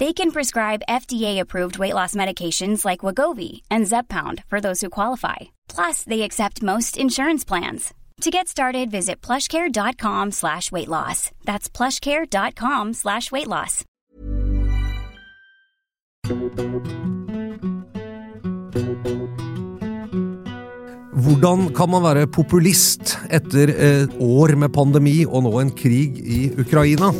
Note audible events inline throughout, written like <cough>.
They can prescribe FDA-approved weight loss medications like Wagovi and Zepbound for those who qualify. Plus, they accept most insurance plans. To get started, visit plushcare.com slash weight loss. That's plushcare.com slash weight loss. Hvordan kan man være populist etter et år med pandemi og nå en krig i Ukraina?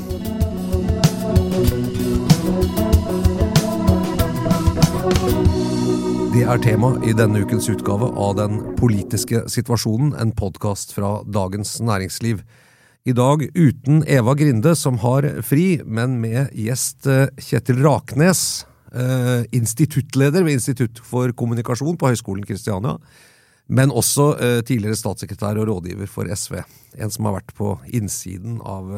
Det er tema i denne ukens utgave av Den politiske situasjonen, en podkast fra Dagens Næringsliv. I dag uten Eva Grinde, som har fri, men med gjest eh, Kjetil Raknes, eh, instituttleder ved Institutt for kommunikasjon på Høgskolen Kristiania, men også eh, tidligere statssekretær og rådgiver for SV. En som har vært på innsiden av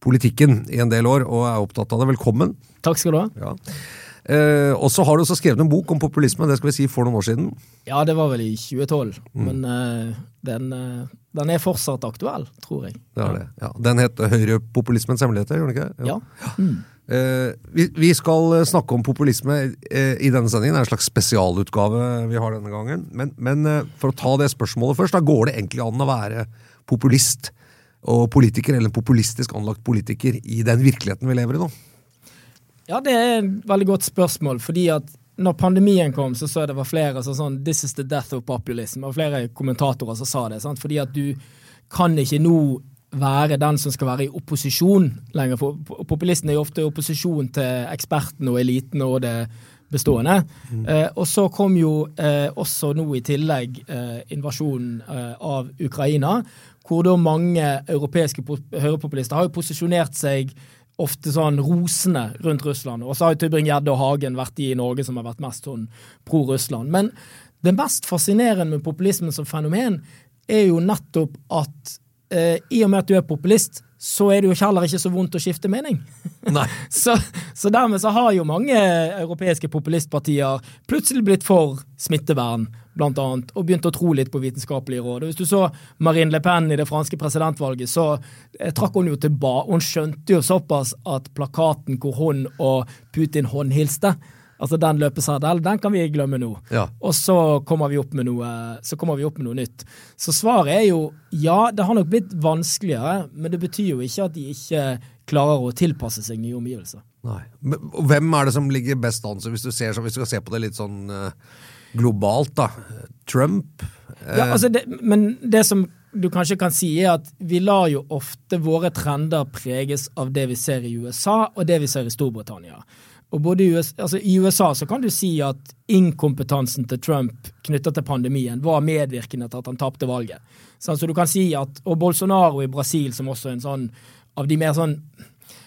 politikken i en del år og er opptatt av det. Velkommen. Takk skal du ha. Ja. Eh, og så har du også skrevet en bok om populisme, det skal vi si for noen år siden. Ja, det var vel i 2012, men eh, den, eh, den er fortsatt aktuell, tror jeg. Det er det. Ja, den heter Høyrepopulismens hemmeligheter, gjør den ikke? Ja. Eh, vi, vi skal snakke om populisme eh, i denne sendingen. Det er en slags spesialutgave vi har denne gangen. Men, men eh, for å ta det spørsmålet først, da går det egentlig an å være populist og politiker, eller en populistisk anlagt politiker, i den virkeligheten vi lever i nå? Ja, det er et veldig godt spørsmål, fordi at når pandemien kom, så så jeg det var flere som sånn This is the death of populism. Og flere kommentatorer som sa det. Sant? Fordi at du kan ikke nå være den som skal være i opposisjon lenger. For populisten er jo ofte i opposisjon til ekspertene og eliten og det bestående. Eh, og så kom jo eh, også nå i tillegg eh, invasjonen eh, av Ukraina, hvor da mange europeiske høyrepopulister har jo posisjonert seg ofte sånn rosende rundt Russland. Og så har jo Tybring-Gjedde og Hagen vært de i Norge som har vært mest sånn pro-Russland. Men det mest fascinerende med populismen som fenomen er jo nettopp at eh, i og med at du er populist, så er det jo heller ikke så vondt å skifte mening. <laughs> Så, så dermed så har jo mange europeiske populistpartier plutselig blitt for smittevern, blant annet, og begynt å tro litt på vitenskapelige råd. Og hvis du så Marine Le Pen i det franske presidentvalget, så eh, trakk hun jo tilbake. Hun skjønte jo såpass at plakaten hvor hun og Putin håndhilste, altså den løpeseddelen, den kan vi glemme nå. Ja. Og så kommer, vi opp med noe, så kommer vi opp med noe nytt. Så svaret er jo ja, det har nok blitt vanskeligere, men det betyr jo ikke at de ikke klarer å tilpasse seg nye omgivelser. Nei. Men hvem er det som ligger best an, hvis du, ser, så- hvis du skal se på det litt sånn eh, globalt, da? Trump? Eh, Ja, altså det, men det som du kanskje kan si, er at vi lar jo ofte våre trender preges av det vi ser i USA, og det vi ser i Storbritannia. Og både i, USA, altså I USA så kan du si at inkompetansen til Trump knyttet til pandemien var medvirkende til at han tapte valget. Så du kan si at, Og Bolsonaro i Brasil, som også er en sånn av de mer sånn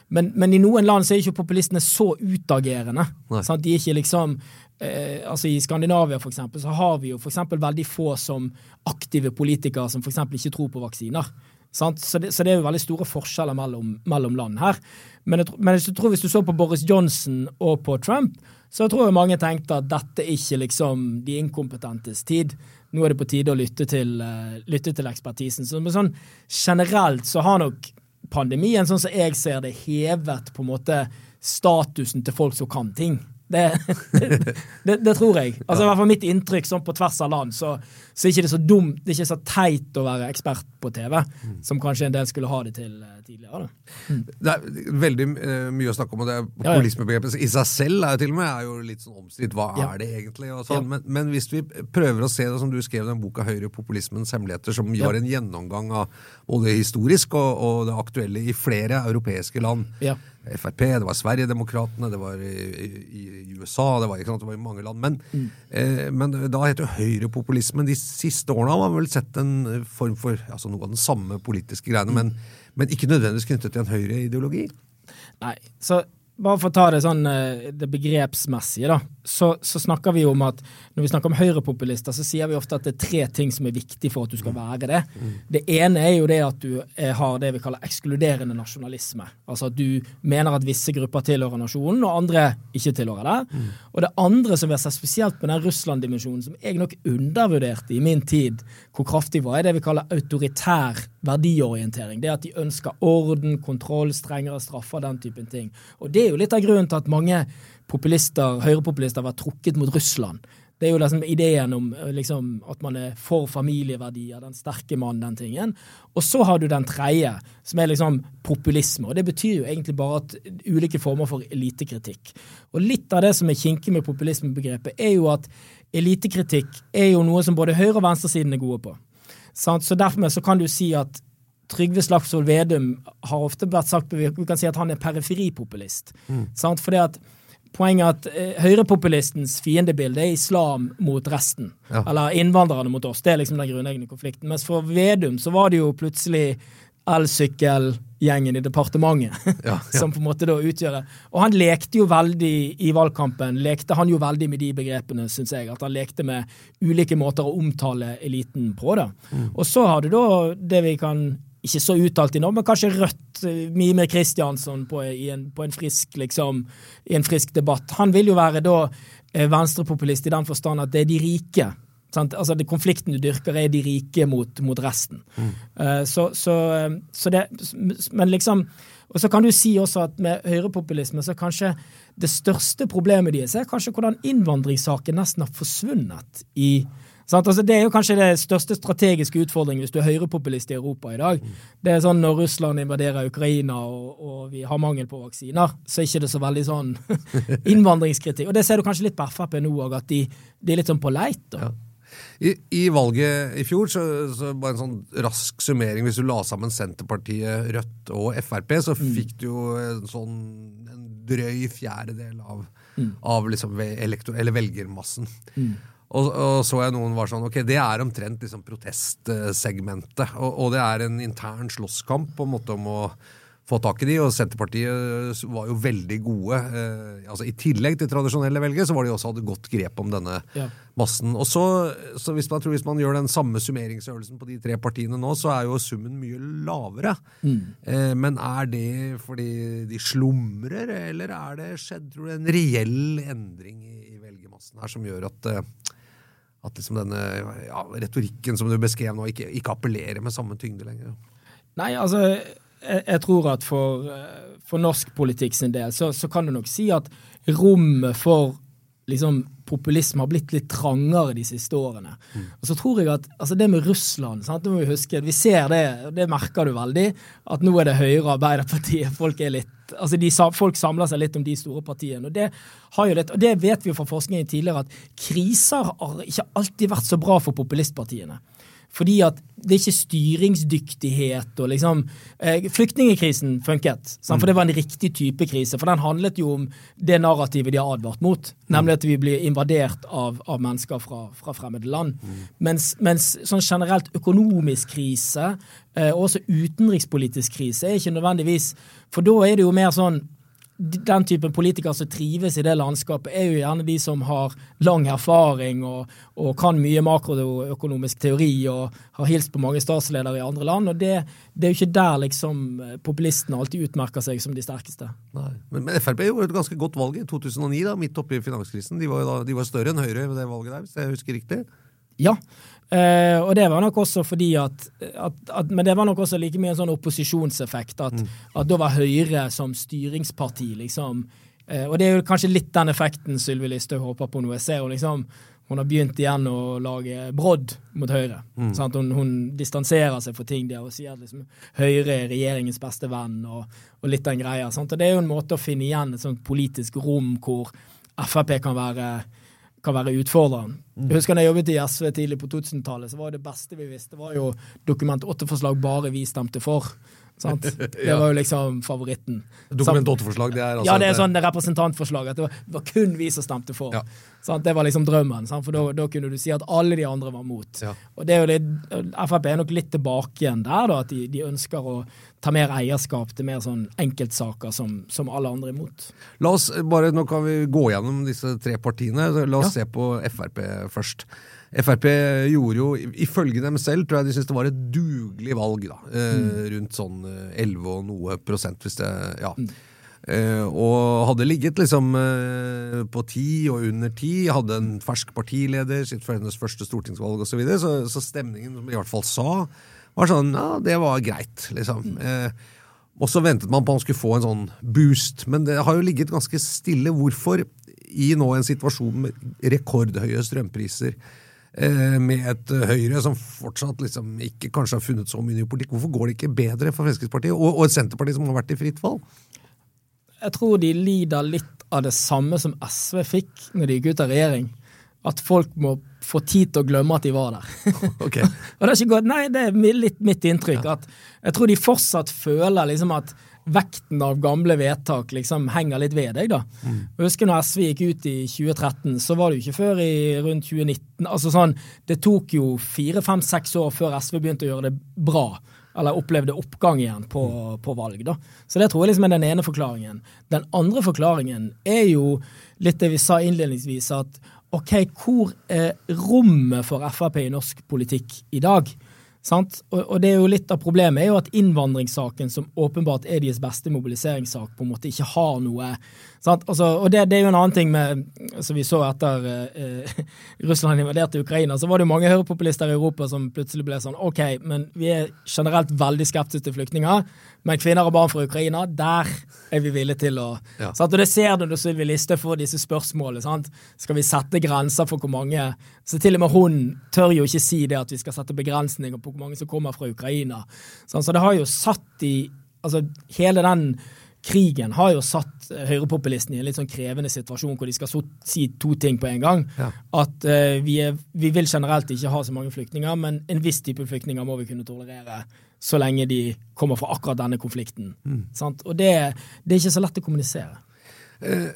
men, men i noen land så er ikke populistene så utagerende. De er ikke liksom eh, altså I Skandinavia for eksempel, så har vi jo for veldig få som aktive politikere som for ikke tror på vaksiner. Så, det, så det er jo veldig store forskjeller mellom, mellom land her. Men jeg, men jeg tror hvis du så på Boris Johnson og på Trump, så tror jeg mange tenkte at dette er ikke liksom de inkompetentes tid. nå er det på tide å lytte til, uh, lytte til ekspertisen. Så, men sånn generelt så har nok pandemien, sånn som jeg ser det, hevet på en måte statusen til folk som kan ting. Det, det, det, tror jeg. Altså, I hvert fall mitt inntrykk sånn på tvers av land, så, så er det ikke så dumt, det er ikke så teit å være ekspert på TV, mm. som kanskje en del skulle ha det til uh, tidligere. Mm. Det er veldig uh, mye å snakke om, og det populismebegrepet i seg selv er jo til og med er jo litt sånn omstridt. Hva ja. er det egentlig? Sånn. Ja. Men, men, hvis vi prøver å se det som du skrev i den boka 'Høyrepopulismens hemmeligheter', som ja. en gjennomgang av både historisk og, og, det aktuelle i flere europeiske land. Frp, det var Sverigedemokraterna, det var i, i, i, USA, det var, sant, det var, i mange land. Men, mm. eh, men da heter jo høyrepopulismen De siste årene har man vel sett en form for altså noe av den samme politiske greiene, mm. men, men, ikke nødvendigvis knyttet til en høyreideologi. Nei, så bare for å ta det sånn eh, det begrepsmessige, da, så, så, snakker vi om at når vi snakker om høyrepopulister, så sier vi ofte at det er tre ting som er viktig for at du skal være det. Det ene er jo det at du er, har det vi kaller ekskluderende nasjonalisme. Altså at du mener at visse grupper tilhører nasjonen, og andre ikke tilhører det. Og det andre som vi har sett spesielt med den Russland-dimensjonen, som jeg nok undervurderte i min tid hvor kraftig var, er det vi kaller autoritær verdiorientering. Det at de ønsker orden, kontroll, strengere straffer, den typen ting. Og det er jo litt av grunnen til at mange populister, høyrepopulister har vært trukket mot Russland. Det er jo liksom ideen om eh, liksom, at man er for familieverdier, den sterke mannen, den tingen. Og så har du den tredje, som er liksom populisme. Og det betyr jo egentlig bare at ulike former for elitekritikk. Og litt av det som er kinkig med populismebegrepet, er jo at elitekritikk er jo noe som både høyre- og venstresiden er gode på. Så derfor så kan du si at Trygve Slagsvold Vedum har ofte vært sagt vi kan si at han er periferipopulist. Mm. Fordi at Poenget er at eh, høyrepopulistens fiendebilde er islam mot resten. Ja. Eller innvandrerne mot oss. Det er liksom den grunnleggende konflikten. Mens for Vedum så var det jo plutselig elsykkelgjengen i departementet <laughs> ja, ja. som på en måte da utgjør det. Og han lekte jo veldig i valgkampen lekte han jo veldig med de begrepene, syns jeg. At han lekte med ulike måter å omtale eliten på. da. Mm. Og så har du da det vi kan ikke så uttalt i nå, men kanskje Rødt, eh, Mime Kristiansson på, på, en frisk, liksom, i en frisk debatt. Han vil jo være da eh, venstrepopulist i den forstand at det er de rike. Sant? Altså det Konflikten du dyrker, er de rike mot, mot resten. Mm. Uh, så, så, så, det Men liksom Og så kan du si også at med høyrepopulisme så kanskje det største problemet deres er kanskje hvordan innvandringssaken nesten har forsvunnet i Altså, det er jo kanskje det største strategiske utfordringen hvis du er høyrepopulist i Europa i dag. Det er sånn Når Russland invaderer Ukraina og, og vi har mangel på vaksiner, så er ikke det så veldig sånn <laughs> innvandringskritikk. Og det ser du kanskje litt på Frp nå òg, at de, de, er litt sånn på leit. Ja. I, I, valget i fjor, så, så, bare en sånn rask summering Hvis du la sammen Senterpartiet, Rødt og Frp, så mm. fikk du jo en sånn en drøy fjerdedel av, mm. av liksom eller velgermassen. Mm. Og, og, så jeg noen var sånn Ok, det er omtrent liksom protestsegmentet. Og, og, det er en intern slåsskamp på en måte om å få tak i de, og Senterpartiet var jo veldig gode. Eh, altså I tillegg til tradisjonelle velgere, så var de også hadde godt grep om denne ja. massen. Og så, så hvis, man, tror, hvis man gjør den samme summeringsøvelsen på de tre partiene nå, så er jo summen mye lavere. Mm. Eh, men er det fordi de slumrer, eller er det skjedd tror du, en reell endring i, i velgermassen her som gjør at eh, at liksom denne ja, retorikken som du beskrev nå, ikke, ikke, appellerer med samme tyngde lenger? Nei, altså, jeg, jeg tror at for, for, norsk politikk sin del, så, så, kan du nok si at rommet for liksom, populisme har blitt litt trangere de siste årene. Mm. Og så tror jeg at altså Det med Russland sant? det må Vi huske, vi ser det, det merker du veldig, at nå er det Høyre Arbeiderpartiet. Folk er litt altså de, folk samler seg litt om de store partiene. og det, har jo litt, og det vet vi jo fra forskningen tidligere, at kriser har ikke alltid vært så bra for populistpartiene. Fordi at det er ikke styringsdyktighet og liksom eh, Flyktningkrisen funket, for det var en riktig type krise. For den handlet jo om det narrativet de har advart mot, nemlig at vi blir invadert av, av mennesker fra, fra, fremmede land. Mm. Mens, mens, sånn generelt økonomisk krise, eh, og også utenrikspolitisk krise, er ikke nødvendigvis For da er det jo mer sånn den typen politikere som trives i det landskapet, er jo gjerne de som har lang erfaring og, og kan mye makroøkonomisk teori og har hilst på mange statsledere i andre land. og det, det, er jo ikke der liksom populistene alltid utmerker seg som de sterkeste. Nei, men, men, Frp gjorde et ganske godt valg i 2009, da, midt oppi finanskrisen. De var, da, de var større enn Høyre ved det valget der, hvis jeg husker riktig? Ja, Eh, og det var nok også fordi at, at, at, Men det var nok også like mye en sånn opposisjonseffekt. At, at da var Høyre som styringsparti, liksom eh, Og det er jo kanskje litt den effekten Sylvi Listhaug håper på nå. Jeg ser jo liksom hun har begynt igjen å lage brodd mot Høyre. Mm. Hun, hun, distanserer seg for ting der og sier at liksom, Høyre er regjeringens beste venn, og, og litt den greia. Sant? Og Det er jo en måte å finne igjen et sånt politisk rom hvor Frp kan være kan være utfordreren. Jeg husker da jeg jobbet i SV tidlig på 2000-tallet, så var det beste vi visste, var jo Dokument 8-forslag bare vi stemte for. Sant? <laughs> Det var jo liksom favoritten. Dokument 8-forslag, det er altså Ja, det er sånn det representantforslag. At det var, det var kun vi som stemte for. Ja. Det var liksom drømmen. Sant? For da, kunne du si at alle de andre var mot. Ja. Og det er jo litt, Frp er nok litt tilbake igjen der, da, at de, de, ønsker å ta mer eierskap til mer sånn enkeltsaker som, som, alle andre er imot. La oss bare, Nå kan vi gå gjennom disse tre partiene. La oss ja. se på Frp først. Frp gjorde jo, ifølge dem selv, tror jeg de syntes det var et dugelig valg. da, eh, mm. Rundt sånn 11 eh, og noe prosent, hvis det Ja. Mm. Eh, og hadde ligget liksom eh, på ti og under ti, hadde en fersk partileder, sitt for hennes første stortingsvalg osv., så, videre, så Så stemningen, som i hvert fall sa, var sånn ja, det var greit, liksom. Eh, og så ventet man på at han skulle få en sånn boost, men det har jo ligget ganske stille. Hvorfor, i nå en situasjon med rekordhøye strømpriser, Eh, med et Høyre som fortsatt liksom ikke kanskje har funnet så mye ny politikk. Hvorfor går det ikke bedre for Fremskrittspartiet og, og et Senterparti som har vært i fritt fall? Jeg tror de lider litt av det samme som SV fikk når de gikk ut av regjering. At folk må få tid til å glemme at de var der. <laughs> Okay. <laughs> og det er ikke godt, nei, det er litt mitt inntrykk. Ja. at Jeg tror de fortsatt føler liksom at vekten av gamle vedtak liksom henger litt ved deg. da. Mm. Jeg husker når SV gikk ut i 2013, så var det jo ikke før i rundt 2019. altså sånn, Det tok jo fire, fem, seks år før SV begynte å gjøre det bra. Eller opplevde oppgang igjen på, mm. på valg. da. Så det tror jeg liksom er den ene forklaringen. Den andre forklaringen er jo litt det vi sa innledningsvis, at ok, hvor er rommet for Frp i norsk politikk i dag? Og, og, det er jo litt av Problemet er jo at innvandringssaken, som åpenbart er deres beste mobiliseringssak, på en måte ikke har noe Altså, og det, det, er jo en annen ting med som Vi så etter eh, <laughs> Russland invaderte Ukraina, så var det jo mange høyrepopulister i Europa som plutselig ble sånn OK, men vi er generelt veldig skeptiske til flyktninger, men kvinner og barn fra Ukraina, der er vi villige til å ja. Og det ser du når Sylvi Listhaug får disse spørsmålene. Sant? Skal vi sette grenser for hvor mange Så til og med hun tør jo ikke si det at vi skal sette begrensninger på hvor mange som kommer fra Ukraina. Så det har jo satt i Altså hele den krigen har jo satt høyrepopulistene i en litt sånn krevende situasjon hvor de skal så, si to ting på en gang. Ja. At uh, vi, er, vi, vil generelt ikke ha så mange flyktninger, men en viss type flyktninger må vi kunne tolerere så lenge de kommer fra akkurat denne konflikten. Mm. Og det, det, er ikke så lett å kommunisere. Eh,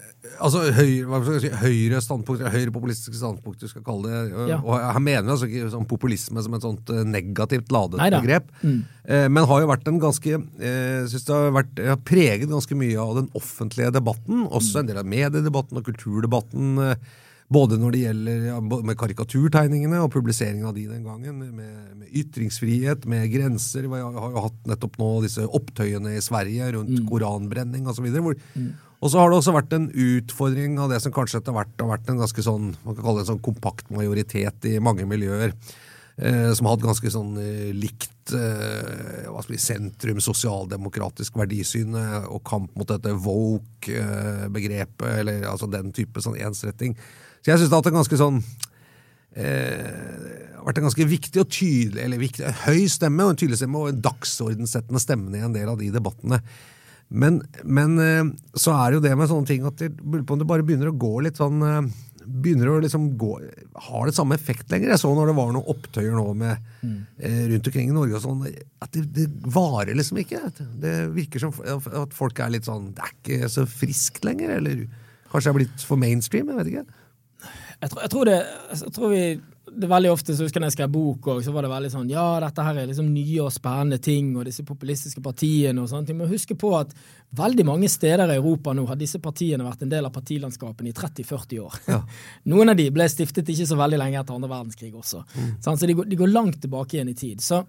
altså høyre, si, høyre standpunkt, høyrepopulistiske standpunkt, du skal kalle det. Ja. Og jeg mener altså ikke sånn populisme som et sånt eh, negativt ladet Neida. begrep. Mm. Eh, men har jo vært en ganske eh, synes det har, vært, har preget ganske mye av den offentlige debatten. Også en del av mediedebatten og kulturdebatten. Eh, både når det gjelder ja, med karikaturtegningene og publiseringen av de den gangen, med, med ytringsfrihet, med grenser. Vi har jo hatt nettopp nå disse opptøyene i Sverige rundt mm. koranbrenning osv. Mm. Og så har det også vært en utfordring av det som kanskje etter hvert har vært en ganske sånn, man kan kalle det en sånn kompakt majoritet i mange miljøer. Eh, som har hatt ganske sånn eh, likt eh, hva skal vi, sentrum sosialdemokratisk verdisyn og kamp mot dette woke-begrepet, eh, eller altså den type sånn ensretting. Så jeg syns det har hatt en ganske sånn eh, vært en ganske viktig og tydelig, eller viktig, høy stemme og en tydelig stemme og en dagsordensettende stemme i en del av de debattene. Men, men, eh, så er det jo det med sånne ting at det, det bare begynner å gå litt sånn eh, Begynner å liksom gå Har det samme effekt lenger? Jeg så når det var noen opptøyer nå med, mm. eh, rundt omkring i Norge og sånn, at det, det, varer liksom ikke. Det virker som at folk er litt sånn Det er ikke så friskt lenger, eller kanskje det er blitt for mainstream? Jeg vet ikke. Jeg tror, jeg tror det jeg tror vi det veldig ofte, så husker jeg når jeg skrev bok, og så var det veldig sånn Ja, dette her er liksom nye og spennende ting, og disse populistiske partiene og sånne ting. Men husk på at veldig mange steder i Europa nå har disse partiene vært en del av partilandskapene i 30-40 år. Ja. <laughs> Noen av de ble stiftet ikke så veldig lenge etter andre verdenskrig også. Mm. Så de går, de går, langt tilbake igjen i tid. Så,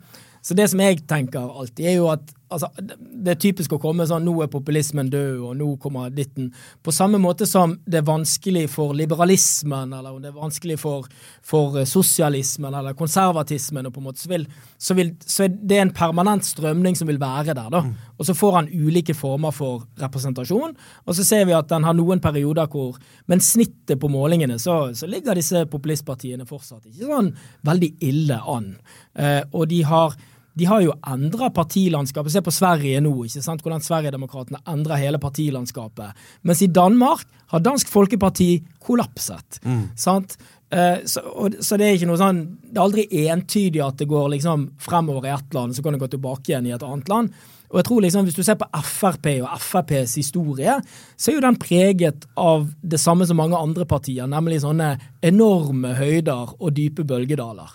Så det som jeg tenker alltid, er jo at altså, det er typisk å komme sånn nå er populismen død, og nå kommer ditten. På samme måte som det er vanskelig for liberalismen, eller det er vanskelig for, for sosialismen eller konservatismen, og på en måte, så, vil, så, vil, så er det en permanent strømning som vil være der. da. Mm. Og så får han ulike former for representasjon, og så ser vi at den har noen perioder hvor Men snittet på målingene, så, så ligger disse populistpartiene fortsatt ikke sånn veldig ille an. Eh, og de har de har jo endra partilandskapet. Se på Sverige nå, ikke sant? hvordan Sverigedemokraterna endrer hele partilandskapet. Mens i Danmark har Dansk Folkeparti kollapset. Mm. sant? Uh, så, og, så, det er ikke noe sånn Det er aldri entydig at det går liksom fremover i ett land, så kan det gå tilbake igjen i et annet land. Og jeg tror liksom, Hvis du ser på Frp og FrPs historie, så er jo den preget av det samme som mange andre partier, nemlig sånne enorme høyder og dype bølgedaler.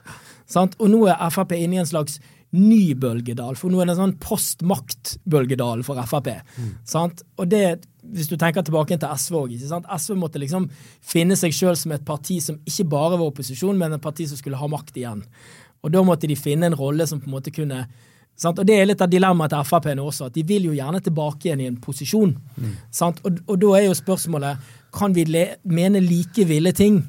Sant? Og nå er Frp inne i en slags ny bølgedal, for nå er det en sånn postmaktbølgedal for Frp. Mm. Og det, hvis du tenker tilbake til SV òg, SV måtte liksom finne seg sjøl som et parti som ikke bare var opposisjon, men et parti som skulle ha makt igjen. Og da måtte de finne en rolle som på en måte kunne sant? Og det er litt av dilemmaet til Frp nå også, at de vil jo gjerne tilbake igjen i en posisjon. Mm. Og, og, da er jo spørsmålet kan vi mene like ville ting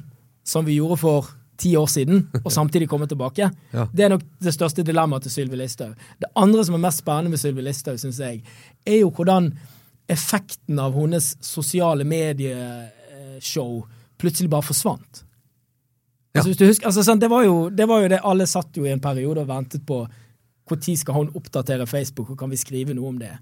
som vi gjorde for ti år siden, og samtidig komme tilbake. <laughs> Ja. Det er nok det største dilemmaet til Sylvi Listhaug. Det andre som er mest spennende med Sylvi Listhaug, syns jeg, er jo hvordan effekten av hennes sosiale medieshow plutselig bare forsvant. Ja. Altså, husker, altså, sånn, det, var jo, det, var jo, det Alle satt jo i en periode og ventet på når skal hun oppdatere Facebook, og kan vi skrive noe om det?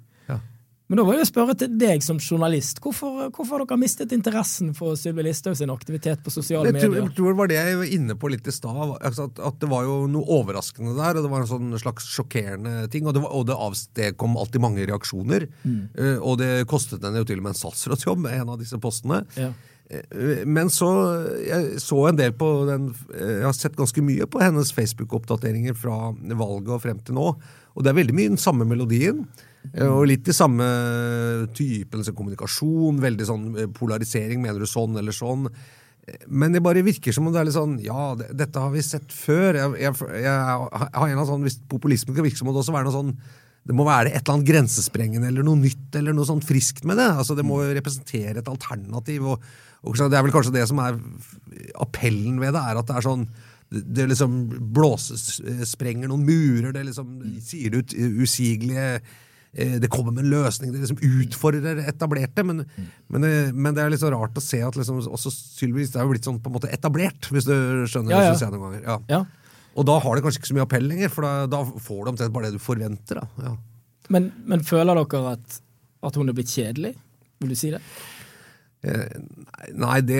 Men da må jeg spørre til deg som journalist. Hvorfor, hvorfor har dere mistet interessen for Sylvi Listhaug sin aktivitet på sosiale medier? Jeg tror det var det jeg var inne på litt i stad. Altså at, at, det var jo noe overraskende der. og Det var en sånn slags sjokkerende ting. Og det, var, og det avstedkom alltid mange reaksjoner. Mm. Uh, og det kostet henne jo til og med en statsrådsjobb, en av disse postene. Ja. Uh, men så Jeg så en del på den Jeg har sett ganske mye på hennes Facebook-oppdateringer fra valget og frem til nå. Og det er veldig mye den samme melodien. Eh, og litt i samme typen altså kommunikasjon. Veldig sånn eh, polarisering. Mener du sånn eller sånn? Eh, men det bare virker som om det er litt sånn Ja, det, dette har vi sett før. Jeg, jeg, jeg har en av sånn, Hvis populismen kan virke som må det også være noe sånn det må være et eller annet grensesprengende eller noe nytt eller noe sånn friskt med det. Altså Det må representere et alternativ. Og, og Det er vel kanskje det som er appellen ved det, er at det er sånn det liksom blåses, sprenger noen murer, det liksom sier ut usigelige det kommer med en løsning, det liksom utfordrer etablerte. Men, mm. men, eh, men, det er litt så rart å se at liksom, også Sylvi er jo blitt sånn på en måte etablert, hvis du skjønner ja, ja. Hvis noen ganger. Ja. ja. Og da har det kanskje ikke så mye appell lenger, for da, da får du omtrent bare det du forventer. Men, men, føler dere at, at hun er blitt kjedelig? Vil du si det? Eh, nei, det,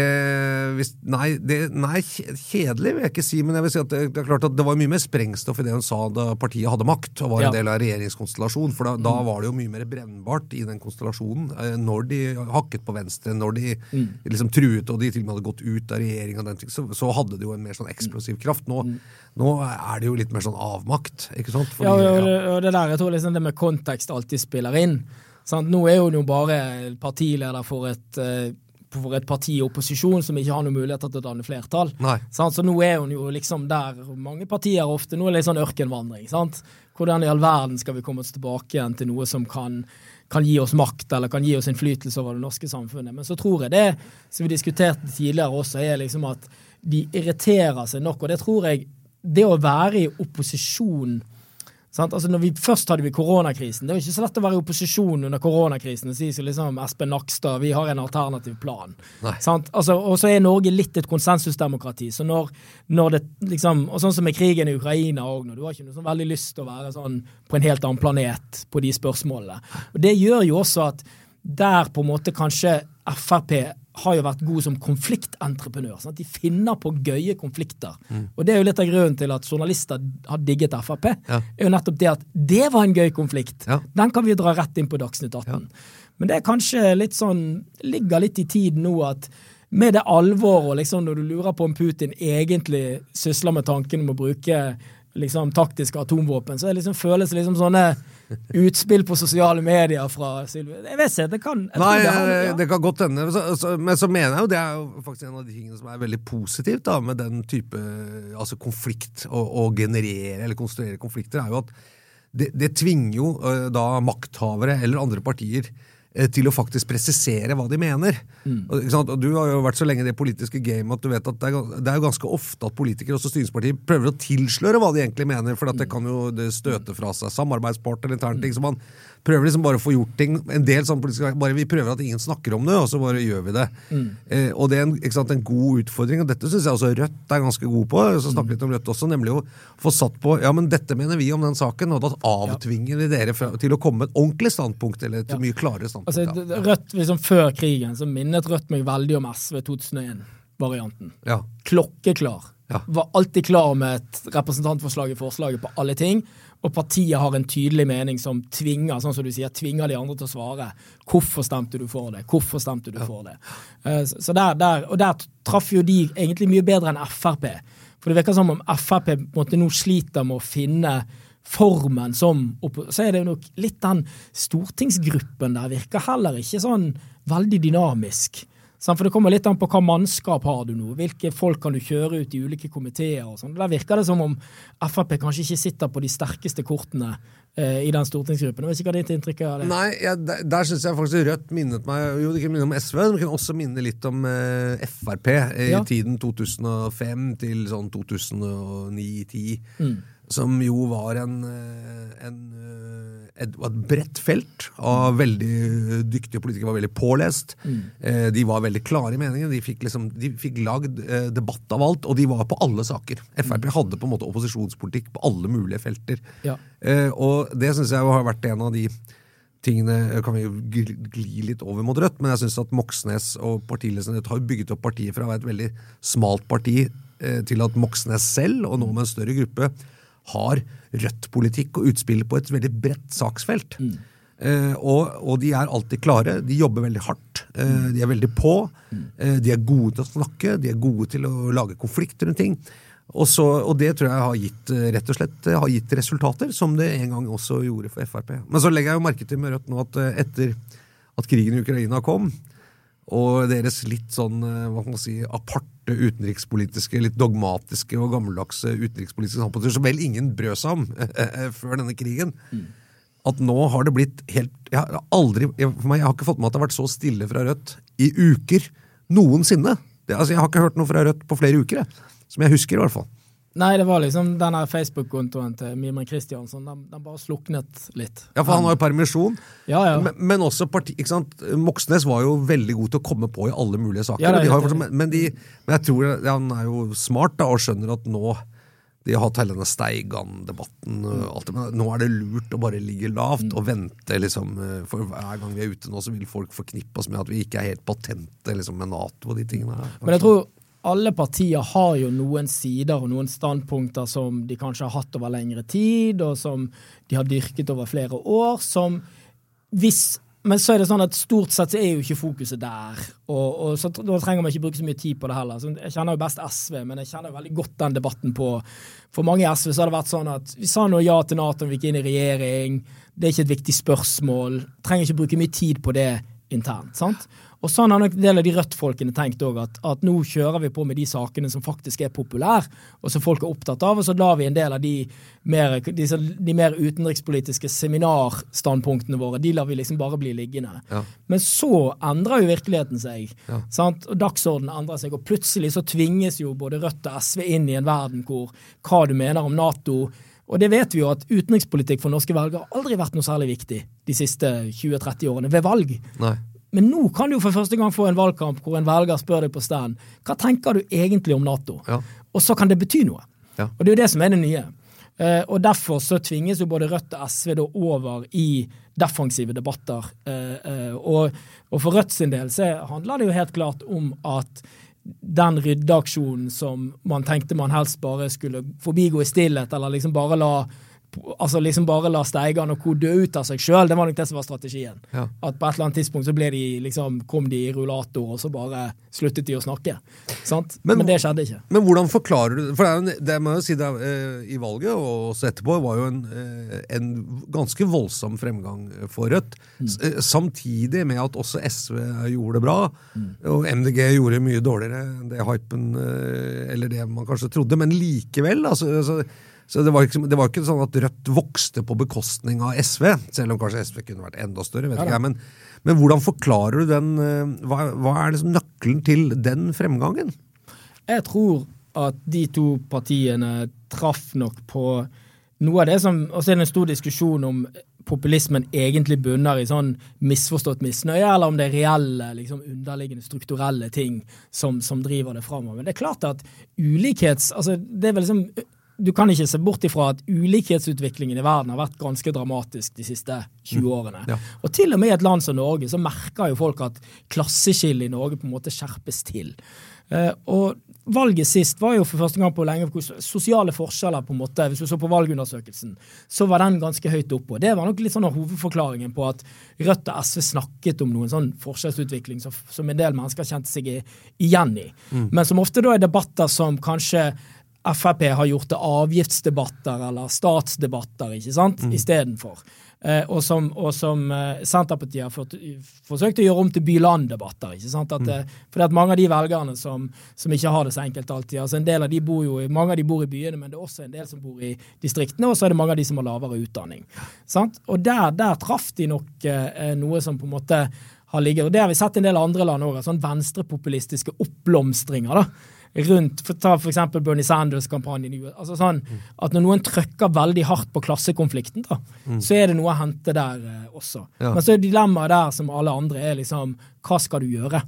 hvis, nei, det, nei, kjedelig vil jeg ikke si, men jeg vil si at det, det, er klart at det var mye mer sprengstoff i det hun sa da partiet hadde makt og var ja. en del av regjeringskonstellasjonen. For da, mm. da, var det jo mye mer brennbart i den konstellasjonen. Eh, når de hakket på venstre, når de mm. liksom truet og de til og med hadde gått ut av regjeringa, så, så, hadde det jo en mer sånn eksplosiv kraft. Nå, mm. nå, er det jo litt mer sånn avmakt, ikke sant? Fordi, ja, og, ja. og det der, jeg tror liksom det med kontekst alltid spiller inn. Sant? Nå er hun jo bare partileder for et, eh, for et parti i opposisjon som ikke har noen muligheter til å danne flertall. Sant? Så nå er hun jo liksom der mange partier ofte Nå er det litt sånn ørkenvandring. Sant? Hvordan i all verden skal vi komme oss tilbake igjen til noe som kan, kan gi oss makt eller kan gi oss innflytelse over det norske samfunnet? Men så tror jeg det, som vi diskuterte tidligere også, er liksom at de irriterer seg nok. Og det tror jeg Det å være i opposisjon Altså når vi Først hadde vi koronakrisen. Det er jo ikke så lett å være i opposisjon under koronakrisen og si som liksom Espen Nakstad, vi har en alternativ plan. Altså, og så er Norge litt et konsensusdemokrati. så når, når det liksom, og Sånn som med krigen i Ukraina òg, du har ikke noe sånn veldig lyst til å være sånn på en helt annen planet på de spørsmålene. Og Det gjør jo også at der på en måte kanskje Frp har jo vært god som konfliktentreprenør. Sånn de finner på gøye konflikter. Mm. Og det er jo litt av grunnen til at journalister har digget Frp. Ja. er jo nettopp Det at det var en gøy konflikt. Ja. Den kan vi dra rett inn på Dagsnytt 18. Ja. Men det er kanskje litt sånn Ligger litt i tiden nå at med det alvoret, liksom, når du lurer på om Putin egentlig sysler med tanken om å bruke liksom taktiske atomvåpen, så det liksom føles det liksom sånne utspill på sosiale medier fra Sylvi. Jeg vet ikke, det kan Nei, det, har- ja. det kan godt hende. Men så mener jeg jo det er jo faktisk en av de tingene som er veldig positivt da, med den type altså konflikt, å, generere eller konstruere konflikter, er jo at det, det tvinger jo eh, da makthavere eller andre partier til å faktisk presisere hva de mener. Mm. Og, Du har jo vært så lenge i det politiske gamet at du vet at det er, det er jo ganske ofte at politikere også styringspartier prøver å tilsløre hva de egentlig mener, for at det kan jo støte fra seg samarbeidspartner eller Mm. Så man prøver liksom bare å få gjort ting en del sånn politisk, bare Vi prøver at ingen snakker om det, og så bare gjør vi det. Eh, og det er en, sant, en god utfordring, og dette syns jeg også Rødt er ganske god på. Så snakke litt om Rødt også, nemlig å få satt på Ja, men dette mener vi om den saken, og da avtvinger vi dere fra, til å komme med et ordentlig standpunkt, eller et mye klarere standpunkt. Altså, ja. Rødt, liksom Før krigen så minnet Rødt meg veldig om SV 2001-varianten. ja. Klokkeklar. Ja. Var alltid klar med et representantforslag i forslaget på alle ting. Og partiet har en tydelig mening som tvinger sånn som du sier, tvinger de andre til å svare. Hvorfor stemte du for det? Hvorfor stemte du for det? Eh, så der, der, og der traff jo de egentlig mye bedre enn Frp. For det virker som om Frp på en måte nå sliter med å finne formen som Så er det nok litt den stortingsgruppen der virker heller ikke sånn veldig dynamisk. For det kommer litt an på hva mannskap har du nå. Hvilke folk kan du kjøre ut i ulike komiteer og sånn. Der virker det som om Frp kanskje ikke sitter på de sterkeste kortene eh, i den stortingsgruppen. Jeg vet ikke hva ditt inntrykk er av det? Nei, ja, der, der syns jeg faktisk Rødt minnet meg Jo, det kan minne om SV, men det kan også minne litt om eh, Frp i Ja. tiden 2005 til sånn 2009-10. Mm. Som jo var en, eh, en eh, et, et bredt felt av veldig dyktige politikere. Var veldig pålest. Mm. Eh, de var veldig klare i meningen. De fikk, liksom, de fikk lagd debatt av alt, og de var på alle saker. Frp hadde på en måte opposisjonspolitikk på alle mulige felter. Mm. Ja. Og det syns jeg har vært en av de tingene kan vi jo gli litt over mot Rødt, men jeg syns at Moxnes og partiledelsen har bygget opp partiet fra å være et veldig smalt parti til at Moxnes selv, og nå med en større gruppe, har Rødt-politikk og utspill på et veldig bredt saksfelt. Eh, og, og de er alltid klare. De jobber veldig hardt. Eh, de er veldig på. Eh, de er gode til å snakke. De er gode til å lage konflikter rundt ting. Og, så, og det tror jeg har gitt eh, rett og slett eh, har gitt resultater, som det en gang også gjorde for Frp. Men så legger jeg jo merke til med Rødt nå at eh, etter at krigen i Ukraina kom, og deres litt sånn hva kan man si, aparte utenrikspolitiske, litt dogmatiske og gammeldagse utenrikspolitiske standpunkter, som vel ingen brød seg om eh, eh, før denne krigen, at nå har det blitt helt Jeg har aldri for meg, jeg har ikke fått med at det har vært så stille fra Rødt i uker noensinne. Det, altså, jeg har ikke hørt noe fra Rødt på flere uker, jeg. som jeg husker, i hvert fall. Nei, det var liksom den Facebook-kontoen til Mimren Kristiansson. Den, den bare sluknet litt. Ja, for han har jo permisjon. Ja, ja. Men, men også parti, ikke sant? Moxnes var jo veldig god til å komme på i alle mulige saker. Ja, det de fortsatt- men, de, men jeg tror han er jo smart da, og skjønner at nå de har hatt hele denne Steigan-debatten. men Nå er det lurt å bare ligge lavt og vente. liksom, For hver gang vi er ute nå, så vil folk forknippe oss med at vi ikke er helt patente liksom, med Nato og de tingene her. Men jeg tror alle partier har jo noen sider og noen standpunkter som de kanskje har hatt over lengre tid, og som de har dyrket over flere år, som hvis men så er det sånn at stort sett er jo ikke fokuset der. Og, og så Da trenger man ikke bruke så mye tid på det heller. Så jeg kjenner jo best SV, men jeg kjenner jo veldig godt den debatten på For mange i SV så har det vært sånn at vi sa nå ja til Nato når vi gikk inn i regjering. Det er ikke et viktig spørsmål. Trenger ikke bruke mye tid på det internt. sant? Og sånn har nok en del av de Rødt-folkene tenkt òg, at, at nå kjører vi på med de sakene som faktisk er populære, og som folk er opptatt av, og så lar vi en del av de mer, de, de mer utenrikspolitiske seminarstandpunktene våre, de lar vi liksom bare bli liggende. Ja. Men så endrer jo virkeligheten seg, sant? og dagsordenen endrer seg, og plutselig så tvinges jo både Rødt og SV inn i en verden hvor hva du mener om Nato og det vet vi jo at utenrikspolitikk for norske velgere har aldri vært noe særlig viktig de siste 20-30 årene, ved valg. Nei. Men nå kan du for første gang få en valgkamp hvor en velger spør deg på stand hva tenker du egentlig om Nato? Ja. Og så kan det bety noe. Ja. Og det er jo det som er det nye. Eh, og derfor så tvinges jo både Rødt og SV da over i defensive debatter. Eh, eh, og, og for Rødt sin del så handler det jo helt klart om at den ryddeaksjonen som man tenkte man helst bare skulle forbigå i stillhet, eller liksom bare la altså liksom bare la Steigan og co. dø ut av seg sjøl. Det var nok det som var strategien. Ja. At på et eller annet tidspunkt så ble de liksom, kom de i rullator, og så bare sluttet de å snakke. Sant? Men- Men, det skjedde ikke. Men hvordan forklarer du For det, er en, det må jeg jo si det, er, eh, i valget, og også etterpå, var jo en, eh, en ganske voldsom fremgang for Rødt. S- eh, Samtidig med at også SV gjorde det bra, og MDG gjorde mye dårligere enn det hypen Eller det man kanskje trodde, men likevel. altså, altså så det var, ikke, det var ikke sånn at Rødt vokste på bekostning av SV, selv om kanskje SV kunne vært enda større. vet ikke jeg, men, men hvordan forklarer du den eh, Hva, hva er liksom nøkkelen til den fremgangen? Jeg tror at de to partiene traff nok på noe av det som Og så er det en stor diskusjon om populismen egentlig bunner i sånn misforstått misnøye, eller om det er reelle, liksom underliggende strukturelle ting som, som driver det framover. Men det er klart at ulikhets... Altså, det er vel liksom du kan ikke se bort ifra at ulikhetsutviklingen i verden har vært ganske dramatisk de siste 20 årene. Ja. Og til og med i et land som Norge så merker jo folk at klasseskillet i Norge på en måte skjerpes til. Eh, og valget sist var jo for første gang på lenge sosiale forskjeller på en måte, Hvis du så på valgundersøkelsen, så var den ganske høyt oppe. Det var nok litt sånn av hovedforklaringen på at Rødt og SV snakket om noen sånn forskjellsutvikling som, som en del mennesker kjente seg igjen i. Men som ofte da er debatter som kanskje Frp har gjort det avgiftsdebatter eller statsdebatter, ikke sant, mm. istedenfor. Eh, og som, og som eh, Senterpartiet har fått, forsøkt å gjøre om til by-land-debatter. ikke sant? At, mm. fordi at mange av de velgerne som, som ikke har det så enkelt alltid, altså en del av de bor jo, i- mange av de bor i byene, men det er også en del som bor i distriktene, og så er det mange av de som har lavere utdanning. Sant? Og der, der traff de nok eh, noe som på en måte har ligget, og det har vi sett i en del andre land òg, sånn venstrepopulistiske oppblomstringer. da, rundt, for Ta eksempel Bernie Sanders-kampanjen i Altså sånn at Når noen trykker veldig hardt på klassekonflikten, da, så er det noe å hente der eh, også. Ja. Men så er dilemmaet der, som alle andre, er liksom hva skal du gjøre?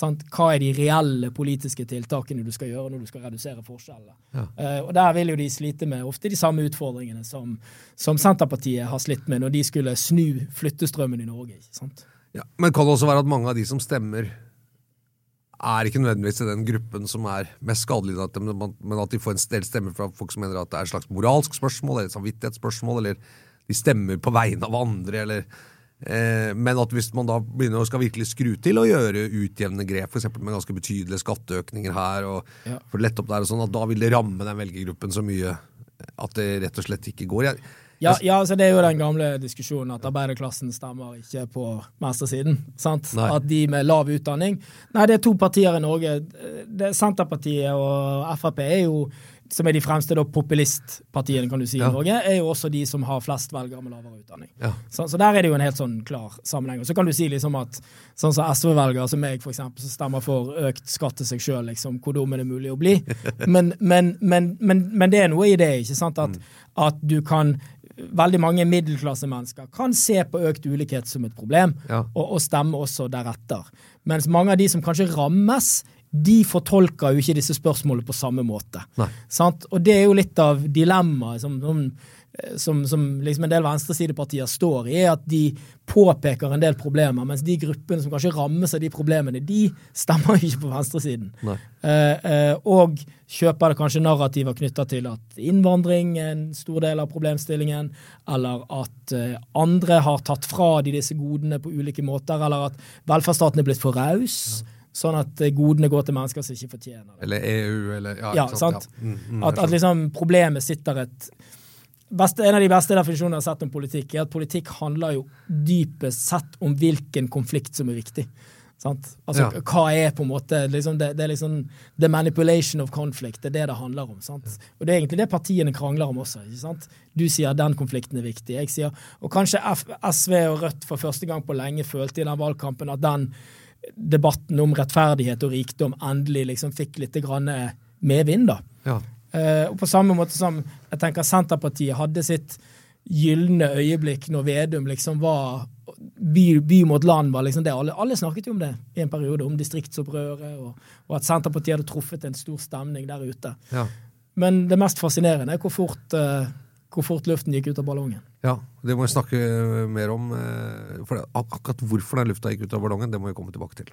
Sant? Hva er de reelle politiske tiltakene du skal gjøre når du skal redusere forskjellene? Eh, og Der vil jo de slite med ofte de samme utfordringene som, som Senterpartiet har slitt med når de skulle snu flyttestrømmen i Norge. ikke sant? Ja, men kan det også være at mange av de som stemmer, er ikke nødvendigvis i den gruppen som er mest skadelig, men at de får en del stemmer fra folk som mener at det er et slags moralsk spørsmål eller et samvittighetsspørsmål, eller de stemmer på vegne av andre, eller eh, Men at hvis man da begynner å skal virkelig skru til og gjøre utjevnende grep, f.eks. med ganske betydelige skatteøkninger her, og Ja. for lett lette opp der og sånn, at da vil det ramme den velgergruppen så mye at det rett og slett ikke går. Jeg, Ja, ja altså det er jo den gamle diskusjonen at arbeiderklassen stemmer ikke på venstresiden. sant? Nei. At de med lav utdanning Nei, det er to partier i Norge. Det, Senterpartiet og Frp er jo, som er de fremste da, populistpartiene kan du si Ja. i Norge, er jo også de som har flest velgere med lavere utdanning. Ja. Så, så der er det jo en helt sånn klar sammenheng. Og så kan du si liksom at sånn som SV-velgere som meg, eksempel, som stemmer for økt skatt til seg sjøl, liksom, hvor dum er det mulig å bli? <laughs> Men, men, men, men, men det er noe i det, ikke sant? At, at du kan Veldig mange middelklassemennesker kan se på økt ulikhet som et problem, Ja. og, og stemme også deretter. Mens mange av de som kanskje rammes, de fortolker jo ikke disse spørsmålene på samme måte. Sant? Og det er jo litt av dilemmaet som, som, som, som liksom en del venstresidepartier står i, er at de påpeker en del problemer, mens de gruppene som kanskje rammes av de problemene, de stemmer ikke på venstresiden. Eh, eh, og kjøper det kanskje narrativer knytta til at innvandring er en stor del av problemstillingen, eller at eh, andre har tatt fra de disse godene på ulike måter, eller at velferdsstaten er blitt for raus. Sånn at godene går til mennesker som ikke fortjener det. eller EU, eller Ja, Ja, sant. sant? Ja. Mm, mm, At, at liksom problemet sitter et beste, En av de beste definisjonene jeg har sett om politikk, er at politikk handler jo dypest sett om hvilken konflikt som er viktig. Sant? Altså, Ja. Hva er på en måte liksom det, det er liksom The manipulation of conflict. Det er det det handler om. Sant? Og Det er egentlig det partiene krangler om også. ikke sant? Du sier den konflikten er viktig. jeg sier, Og kanskje F SV og Rødt for første gang på lenge følte i den valgkampen at den debatten om rettferdighet og rikdom endelig liksom fikk litt grann medvind. da. Ja. Eh, og på samme måte som jeg tenker Senterpartiet hadde sitt gylne øyeblikk når Vedum liksom var by, by mot land var liksom det. Alle, alle snakket jo om det i en periode, om distriktsopprøret, og, og at Senterpartiet hadde truffet en stor stemning der ute. Ja. Men det mest fascinerende er hvor fort, uh, hvor fort luften gikk ut av ballongen. ja, det må vi snakke mer om. eh, For akkurat hvorfor den lufta gikk ut av ballongen, det må vi komme tilbake til.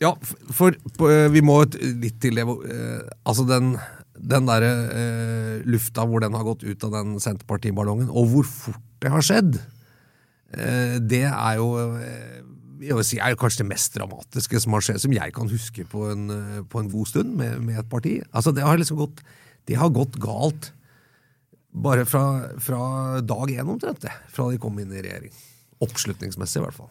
Ja, for, for eh, vi må litt til det eh, Altså den, den derre eh, lufta hvor den har gått ut av den Senterpartiballongen, og hvor fort det har skjedd, eh, det er jo eh, jeg vil si, er kanskje det mest dramatiske som har skjedd, som jeg kan huske på en, på en god stund med, med et parti. Altså Det har liksom gått, det har gått galt bare fra, fra dag én omtrent, det. Fra de kom inn i regjering. Oppslutningsmessig, i hvert fall.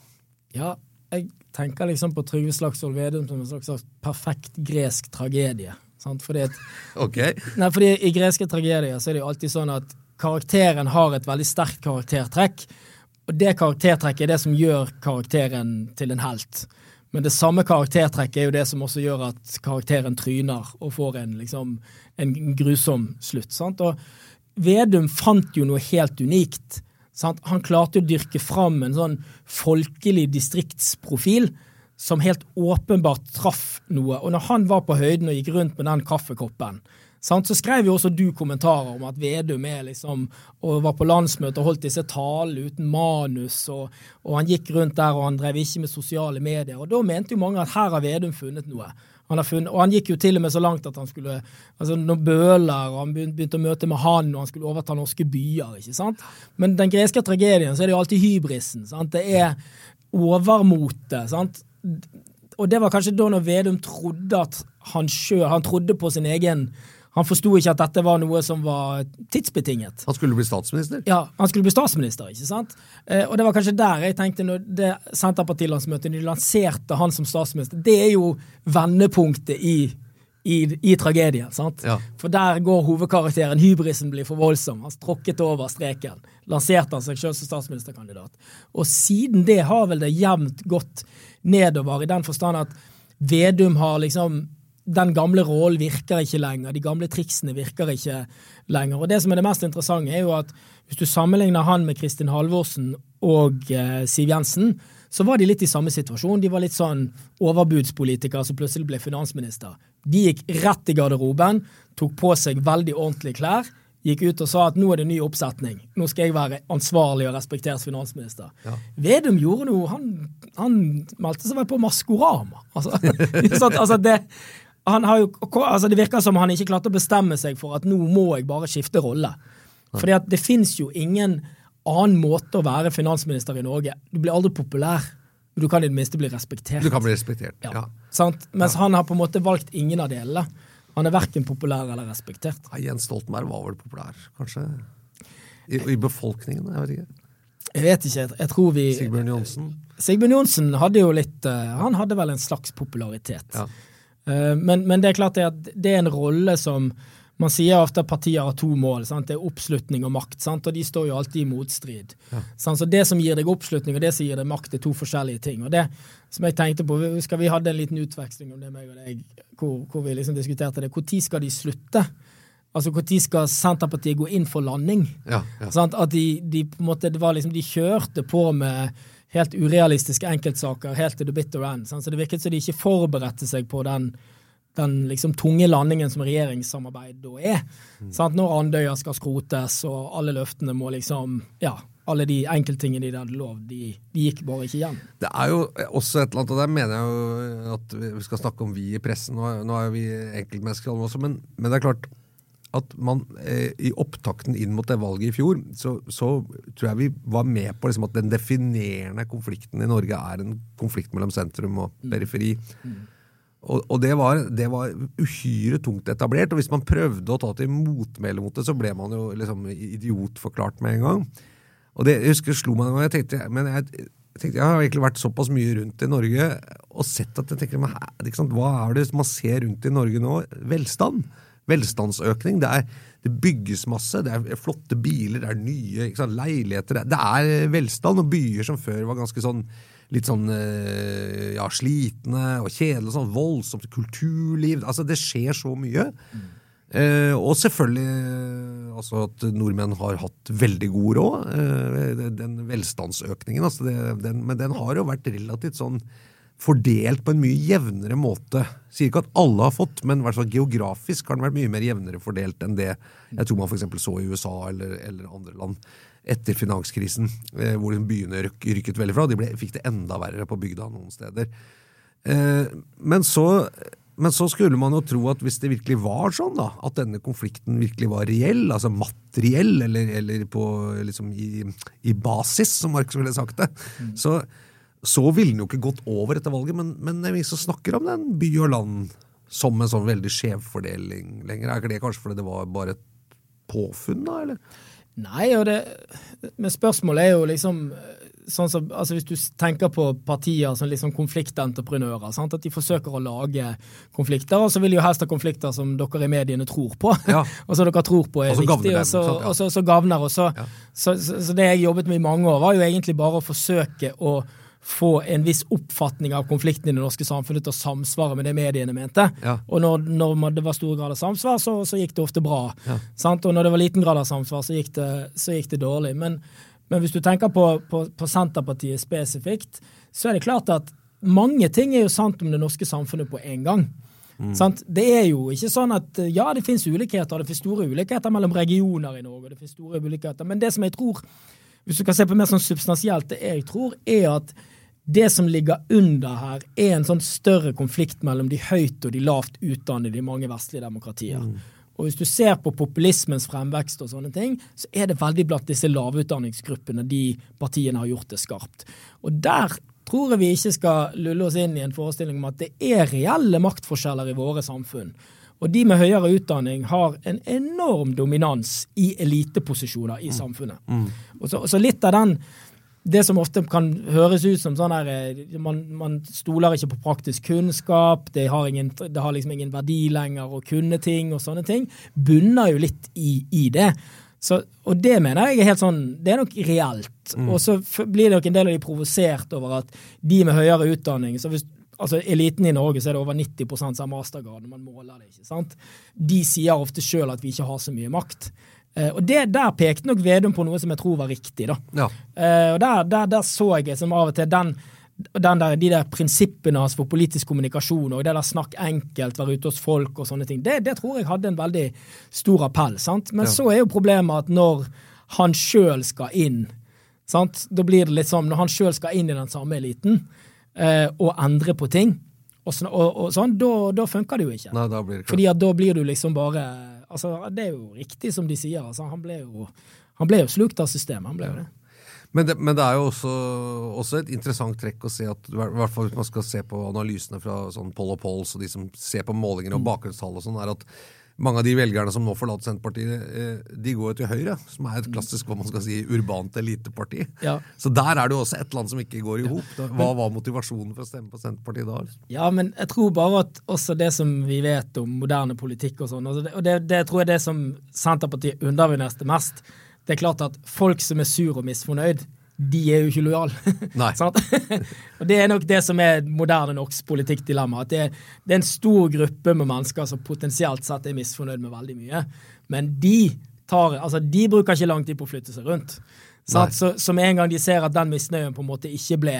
Ja, jeg tenker liksom på Trygve Slagsvold Vedum som en slags, perfekt gresk tragedie. Sant? Fordi, at, <laughs> okay. nei, fordi I greske tragedier så er det jo alltid sånn at karakteren har et veldig sterkt karaktertrekk. Og det karaktertrekket er det som gjør karakteren til en helt. Men det samme karaktertrekket er jo det som også gjør at karakteren tryner og får en, liksom, en grusom slutt. Sant? Og Vedum fant jo noe helt unikt. Sant? Han klarte å dyrke fram en sånn folkelig distriktsprofil som helt åpenbart traff noe. Og når han var på høyden og gikk rundt med den kaffekoppen, sant, så skrev jo også du kommentarer om at Vedum er liksom, og var på landsmøte og holdt disse talene uten manus, og, og han gikk rundt der og han drev ikke med sosiale medier. Og da mente jo mange at her har Vedum funnet noe. Han har funnet, og han gikk jo til og med så langt at han skulle altså når og han begynte å møte med han, og han skulle overta norske byer. ikke sant? Men den greske tragedien så er det jo alltid hybrisen. sant? Det er overmotet. sant? Og det var kanskje da når Vedum trodde at han sjøl Han trodde på sin egen Han forsto ikke at dette var noe som var tidsbetinget. Han skulle bli statsminister. Ja, Han skulle bli statsminister, ikke sant? Eh, og det var kanskje der jeg tenkte når det Senterpartilandsmøtet de lanserte han som statsminister, det er jo vendepunktet i, i, i tragedien. sant? Ja. For der går hovedkarakteren, hybrisen blir for voldsom. Han tråkket over streken. Lanserte han seg selv som statsministerkandidat. Og siden det har vel det jevnt gått nedover, i den forstand at Vedum har liksom den gamle rollen virker ikke lenger, de gamle triksene virker ikke lenger. Og det som er det mest interessante, er jo at hvis du sammenligner han med Kristin Halvorsen og eh, Siv Jensen, så var de litt i samme situasjon. De var litt sånn overbudspolitikere som plutselig ble finansminister. De gikk rett i garderoben, tok på seg veldig ordentlige klær, gikk ut og sa at nå er det ny oppsetning. Nå skal jeg være ansvarlig og respektert finansminister. Vedum gjorde noe, han, han meldte seg vel på Maskorama. Altså, <laughs> altså det, jo, altså det virker som han ikke klarte å bestemme seg for at nå må jeg bare skifte rolle. Fordi at det fins jo ingen annen måte å være finansminister i Norge. Du blir aldri populær, men du kan i det minste bli respektert. Du kan bli respektert. ja. Ja. Sant? Mens han har på en måte valgt ingen av delene. Han er verken populær eller respektert. Ja, Jens Stoltenberg var vel populær, kanskje? I, i befolkningen? Jeg vet ikke. Jeg vet ikke, jeg, jeg tror vi Sigbjørn Johnsen? Sigbjørn Johnsen hadde jo litt eh, Han hadde vel en slags popularitet. Ja. Eh, men, men det er klart det at det er en rolle som Man sier ofte at partier har to mål. Sant? Det er oppslutning og makt, sant? og de står jo alltid i motstrid. Sant? Så Det som gir deg oppslutning og det som gir deg makt, er to forskjellige ting. Og det som jeg tenkte på, husker Vi hadde en liten utveksling om det, meg og deg, hvor, hvor vi liksom diskuterte det. Når skal de slutte? Altså Når skal Senterpartiet gå inn for landing? Ja, ja. Sant? At de, de på en måte, det var liksom, de kjørte på med helt urealistiske enkeltsaker helt til the bitter end. Så det virket som de ikke forberedte seg på den, den liksom tunge landingen som regjeringssamarbeid da er. Sant? Når Andøya skal skrotes, og alle løftene må liksom Ja, alle de enkelttingene de hadde lovd, de, de gikk bare ikke igjen. Det er jo også et eller annet, og der mener jeg jo at vi skal snakke om vi i pressen. Nå, er- nå er jo vi enkeltmennesker alle også, men, men det er klart at man eh, i opptakten inn mot det valget i fjor, så, så tror jeg vi var med på liksom at den definerende konflikten i Norge er en konflikt mellom sentrum og periferi. Og, og det, var, det var uhyre tungt etablert, og hvis man prøvde å ta til motmæle mot det, så ble man jo liksom idiotforklart med en gang. Og det jeg husker slo meg en gang, jeg tenkte, men jeg, jeg tenkte, jeg har egentlig vært såpass mye rundt i Norge og sett at jeg tenker, men, hva er det man ser rundt i Norge nå? Velstand. Velstandsøkning. Det er, det bygges masse. Det er flotte biler, det er nye sant, leiligheter. Det er velstand, og byer som før var ganske sånn litt sånn eh, ja, slitne og kjedelige. Sånn voldsomt kulturliv. Altså, det skjer så mye. Eh, og selvfølgelig altså at nordmenn har hatt veldig god råd. Eh, den velstandsøkningen. Altså det, den, men den har jo vært relativt sånn fordelt på en mye jevnere måte. Sier ikke at alle har fått, men hvert fall geografisk har den vært mye mer jevnere fordelt enn det jeg tror man f.eks. så i USA eller, eller andre land etter finanskrisen, eh, hvor byene rykket veldig fra. De ble, fikk det enda verre på bygda noen steder. Eh, men så men så skulle man jo tro at hvis det virkelig var sånn, da, at denne konflikten virkelig var reell, altså materiell, eller, eller på, liksom i, i, basis, som Marx ville sagt det, så, så ville den jo ikke gått over etter valget. Men, men det er vi som snakker om den by og land som en sånn veldig skjevfordeling lenger. Er ikke det kanskje fordi det var bare et påfunn, da, eller? Nei, og det, men spørsmålet er jo liksom sånn som, altså Hvis du tenker på partier som liksom konfliktentreprenører, sant? at de forsøker å lage konflikter, og så vil de jo helst ha konflikter som dere i mediene tror på, ja. <laughs> og som dere tror på er og viktig, og så, ja. og så, så gavner. Og så, ja. så, så, det jeg jobbet med i mange år, var jo egentlig bare å forsøke å få en viss oppfatning av konflikten i det norske samfunnet til å samsvare med det mediene mente. Ja. Og når, når, det var stor grad av samsvar, så, så gikk det ofte bra. Ja. Og når det var liten grad av samsvar, så gikk det, så gikk det dårlig. Men, men, hvis du tenker på, på, på, Senterpartiet spesifikt, så er det klart at mange ting er jo sant om det norske samfunnet på en gang. Mm. Det er jo ikke sånn at ja, det finnes ulikheter, det finnes store ulikheter mellom regioner i Norge. det finnes store ulikheter, Men det som jeg tror, hvis du kan se på mer sånn substansielt, det jeg tror, er at det som ligger under her, er en sånn større konflikt mellom de høyt og de lavt utdannede i mange vestlige demokratier. Mm. Og Hvis du ser på populismens fremvekst, og sånne ting, så er det veldig blant disse lavutdanningsgruppene de partiene har gjort det skarpt. Og Der tror jeg vi ikke skal lulle oss inn i en forestilling om at det er reelle maktforskjeller i våre samfunn. Og de med høyere utdanning har en enorm dominans i eliteposisjoner i mm. samfunnet. Mm. Og så, så litt av den det som ofte kan høres ut som sånn her eh, man, man, stoler ikke på praktisk kunnskap, det har, ingen, det har, liksom ingen verdi lenger å kunne ting og sånne ting, bunner jo litt i, i det. Så, og det mener jeg er helt sånn Det er nok reelt. Mm. Og så blir det nok en del av de provosert over at de med høyere utdanning så hvis, altså Eliten i Norge så er det over 90 som har mastergrad når man måler det. ikke sant? De sier ofte sjøl at vi ikke har så mye makt. Uh, og det, Der pekte nok Vedum på noe som jeg tror var riktig. da. Ja. Uh, og der, der, der, så jeg som av og til den, den der, de der prinsippene hans for politisk kommunikasjon og det der snakk enkelt, være ute hos folk og sånne ting, det, det tror jeg hadde en veldig stor appell. sant? Men ja. så er jo problemet at når han sjøl skal inn, sant? da blir det litt sånn når han sjøl skal inn i den samme eliten og endre på ting, og, sånn, og, og sånn, da, da funker det jo ikke. Nei, da blir det Fordi at da blir du liksom bare altså, Det er jo riktig som de sier. Altså, han, ble jo, han ble jo slukt av systemet. han ble jo det. Men det, men det, er jo også, også, et interessant trekk å se at i hvert fall hvis man skal se på analysene fra sånn Poll og Polls og de som ser på målinger og mm. bakgrunnstall og sånn, er at mange av de velgerne som nå forlater Senterpartiet, eh, de går jo til Høyre, som er et klassisk hva man skal si, urbant eliteparti. Ja. Så der er det jo også et eller annet som ikke går i hop. Hva var motivasjonen for å stemme på Senterpartiet da? Ja, men jeg tror bare at også det som vi vet om moderne politikk og sånn, altså og det, det, tror jeg det som Senterpartiet undervurderer mest, det er klart at folk som er sur og misfornøyd, de er jo ikke lojale. <laughs> <laughs> og det er nok det som er moderne norsk politikkdilemma. At det er, det er, en stor gruppe med mennesker som potensielt sett er misfornøyd med veldig mye. Men de, tar, altså, de bruker ikke lang tid på å flytte seg rundt. Så, så, med en gang de ser at den misnøyen på en måte ikke ble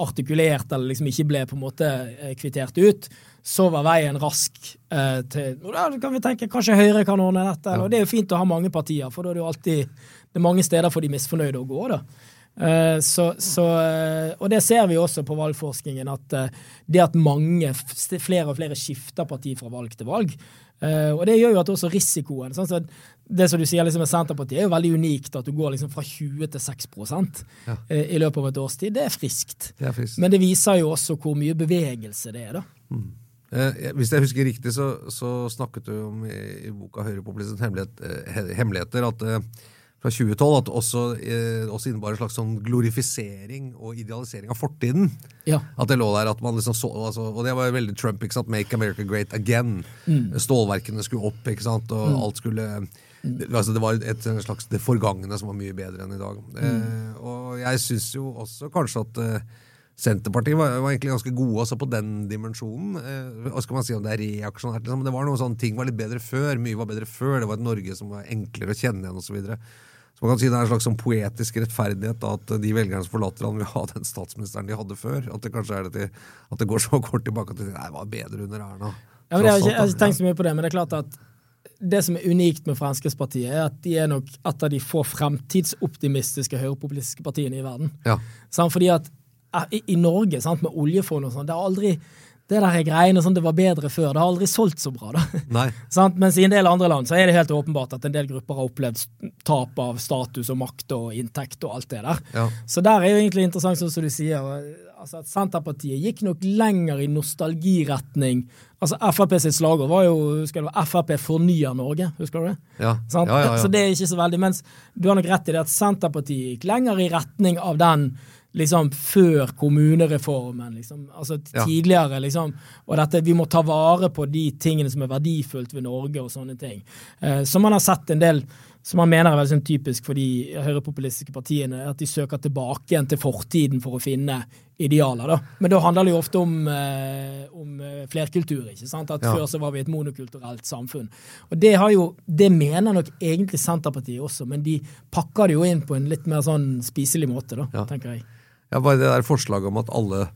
artikulert, eller liksom ikke ble på en måte eh, kvittert ut, så var veien rask eh, til og Da kan vi tenke kanskje Høyre kan ordne dette. Ja. og Det er jo fint å ha mange partier, for da er det jo alltid det er mange steder for de misfornøyde å gå. da. Eh, så, så, eh, og det ser vi også på valgforskningen, at eh, det at mange, flere og flere skifter parti fra valg til valg. Og det gjør jo at også risikoen sånn så Det som du sier liksom med Senterpartiet, er jo veldig unikt. At du går liksom fra 20 til 6 ja. i løpet av et års tid. Det er friskt. Det er friskt. Men det viser jo også hvor mye bevegelse det er, da. Mm. Eh, hvis jeg husker riktig, så, så snakket du om i, i boka 'Høyrepopulismens hemmelighet, hemmeligheter' at eh, fra 2012 at også, eh, også innebar en slags sånn glorifisering og idealisering av fortiden. Ja. At det lå der at man liksom så, altså, Og det var veldig Trump. ikke sant? Make America great again. Mm. Stålverkene skulle opp, ikke sant? og mm. alt skulle det, altså det var et slags det forgangne som var mye bedre enn i dag. Eh, og jeg syns jo også kanskje at eh, Senterpartiet var, var egentlig ganske gode også på den dimensjonen. Eh, hva skal man si om det er reaksjonært? Liksom. Det var noen sånne ting var litt bedre før. Mye var bedre før. Det var et Norge som var enklere å kjenne igjen osv. Så, man kan si det er en slags sånn poetisk rettferdighet da, at de velgerne som forlater han vil ha den statsministeren de hadde før. At det kanskje er det til, at det går så kort tilbake at de sier nei, det var bedre under Erna. Ja, men jeg, har ikke, jeg har ikke tenkt så mye på det, men det er klart at det som er unikt med Fremskrittspartiet, er at de er nok et av de få fremtidsoptimistiske høyrepopulistiske partiene i verden. Ja. Sånn, fordi at i, i Norge, sant, med oljefond og sånn, det har aldri det der greiene sånn, det var bedre før. Det har aldri solgt så bra. da. <laughs> Sant? Mens i en del andre land så er det helt åpenbart at en del grupper har opplevd tap av status og makt og inntekt og alt det der. Ja. Så der er jo egentlig interessant, sånn som du sier, altså at Senterpartiet gikk nok lenger i nostalgiretning. Altså Frp sitt slagord var jo husker du, Frp fornyer Norge, husker du det? Ja. Sant? Ja, ja, ja. Så det er ikke så veldig, mens du har nok rett i det at Senterpartiet gikk lenger i retning av den liksom før kommunereformen, liksom, altså tidligere, liksom. Og dette, vi må ta vare på de tingene som er verdifullt ved Norge, og sånne ting. Eh, som man har sett en del som man mener er veldig sånn typisk for de høyrepopulistiske partiene, at de søker tilbake igjen til fortiden for å finne idealer. da. Men da handler det jo ofte om, eh, om eh, flerkultur. ikke sant? At Ja. Før så var vi et monokulturelt samfunn. Og Det har jo, det mener nok egentlig Senterpartiet også, men de pakker det jo inn på en litt mer sånn spiselig måte, da, Ja. tenker jeg. Ja, bare det der forslaget om at alle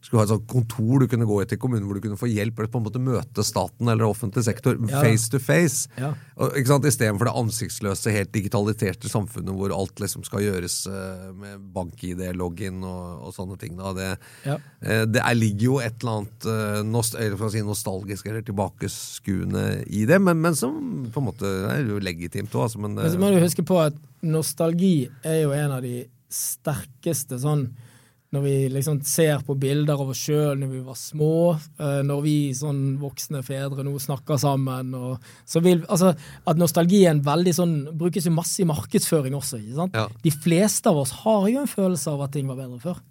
skulle ha et sånt kontor du kunne gå i til kommunen hvor du kunne få hjelp eller på en måte møte staten eller offentlig sektor Ja. face to face. Ja. Og, ikke sant? Istedenfor det ansiktsløse, helt digitaliserte samfunnet hvor alt liksom skal gjøres uh, med bank-ID, login og, og sånne ting. Da. Det, Ja. uh, det er, ligger jo et eller annet uh, nost eller si nostalgisk eller tilbakeskuende i det, men, men som på en måte er jo legitimt òg. Altså, men, Men så må du huske på at nostalgi er jo en av de sterkeste sånn når vi liksom ser på bilder av oss sjøl når vi var små, eh, når vi sånn voksne fedre nå snakker sammen og så vil, altså, At nostalgien veldig sånn, brukes jo masse i markedsføring også. ikke sant? Ja. De fleste av oss har jo en følelse av at ting var bedre før.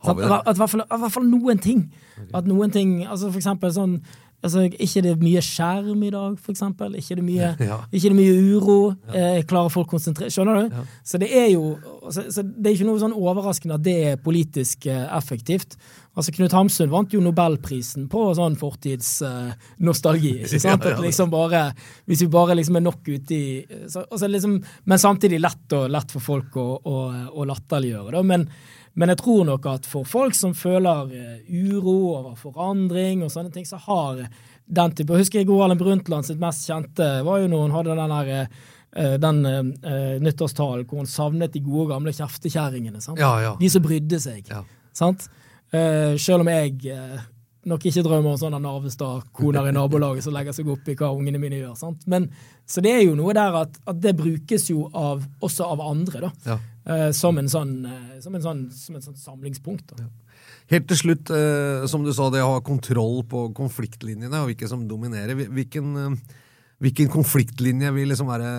At, at, at i hvert fall noen ting. At noen ting, altså for eksempel sånn altså Ikke det er mye skjerm i dag, for eksempel. Ikke det mye, <laughs> Ja. ikke det mye uro. Eh, klarer folk å konsentrere Skjønner du? Så det er jo så, så det er ikke noe sånn overraskende at det er politisk eh, effektivt. Altså Knut Hamsun vant jo nobelprisen på sånn fortidsnostalgi. ikke sant? <laughs> Ja, ja. At liksom bare, hvis vi bare liksom er nok ute i så, altså liksom, Men samtidig lett, og, lett for folk å, å, å latterliggjøre. Da. Men, men jeg tror nok at for folk som føler eh, uro over forandring og sånne ting, så har den type Jeg husker Gro Harlem Brundtland sitt mest kjente var jo når hun hadde den der eh, den uh, nyttårstalen hvor hun savnet de gode, gamle kjeftekjerringene. Ja, ja. De som brydde seg. Ja. Sant? Eh, selv om jeg uh, nok ikke drømmer om sånne Narvestad-koner i nabolaget som legger seg opp i hva ungene mine gjør. Sant? Men, så det er jo noe der at, at det brukes jo av, også av andre, da. Ja. Uh, som, en sånn, som, en sånn, som en sånn, samlingspunkt. Da. Helt til slutt, som du sa, det å ha kontroll på konfliktlinjene og hvilke som dominerer. Hvilken, hvilken konfliktlinje vil liksom være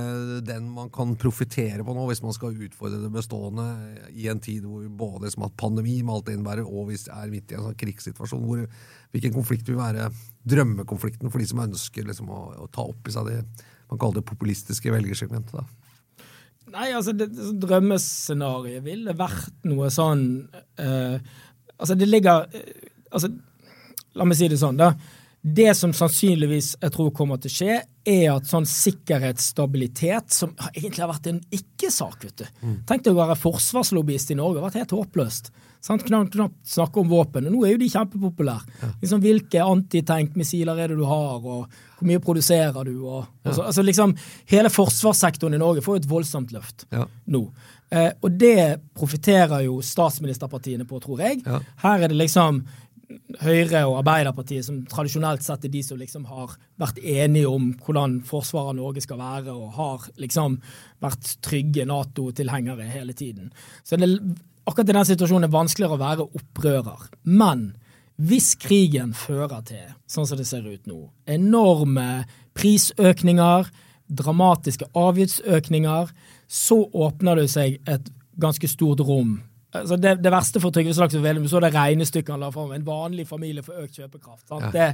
den man kan profitere på nå, hvis man skal utfordre det bestående i en tid hvor vi både liksom har pandemi med alt det innebærer, og hvis det er midt i en sånn krigssituasjon? Hvor, hvilken konflikt vil være drømmekonflikten for de som ønsker liksom å, å ta opp i seg det man kaller det populistiske velgersegmentet? Nei, altså, det, drømmescenarioet ville vært noe sånn eh, Altså, det ligger eh, Altså, la meg si det sånn, da. Det som sannsynligvis jeg tror kommer til å skje, er at sånn sikkerhetsstabilitet, som egentlig har vært en ikke-sak, vet du. Tenk deg å være forsvarslobbyist i Norge, det har vært helt håpløst. Sant? Knapt, knapt snakke om våpen. og Nå er jo de kjempepopulære. Liksom, hvilke antitankmissiler er det du har, og hvor mye produserer du? Og, og ja. altså, liksom, hele forsvarssektoren i Norge får jo et voldsomt løft Ja. nå. Eh, og det profitterer jo statsministerpartiene på, tror jeg. Ja. Her er det liksom Høyre og Arbeiderpartiet som tradisjonelt sett er de som liksom har vært enige om hvordan forsvaret av Norge skal være, og har liksom vært trygge Nato-tilhengere hele tiden. Så det, akkurat i den situasjonen er det vanskeligere å være opprører. Men hvis krigen fører til, sånn som det ser ut nå, enorme prisøkninger, dramatiske avgiftsøkninger, så åpner det seg et ganske stort rom altså det, det verste for Trygve Slagsvold Vedum, så det regnestykket han la fram, en vanlig familie får økt kjøpekraft. Ja. Det,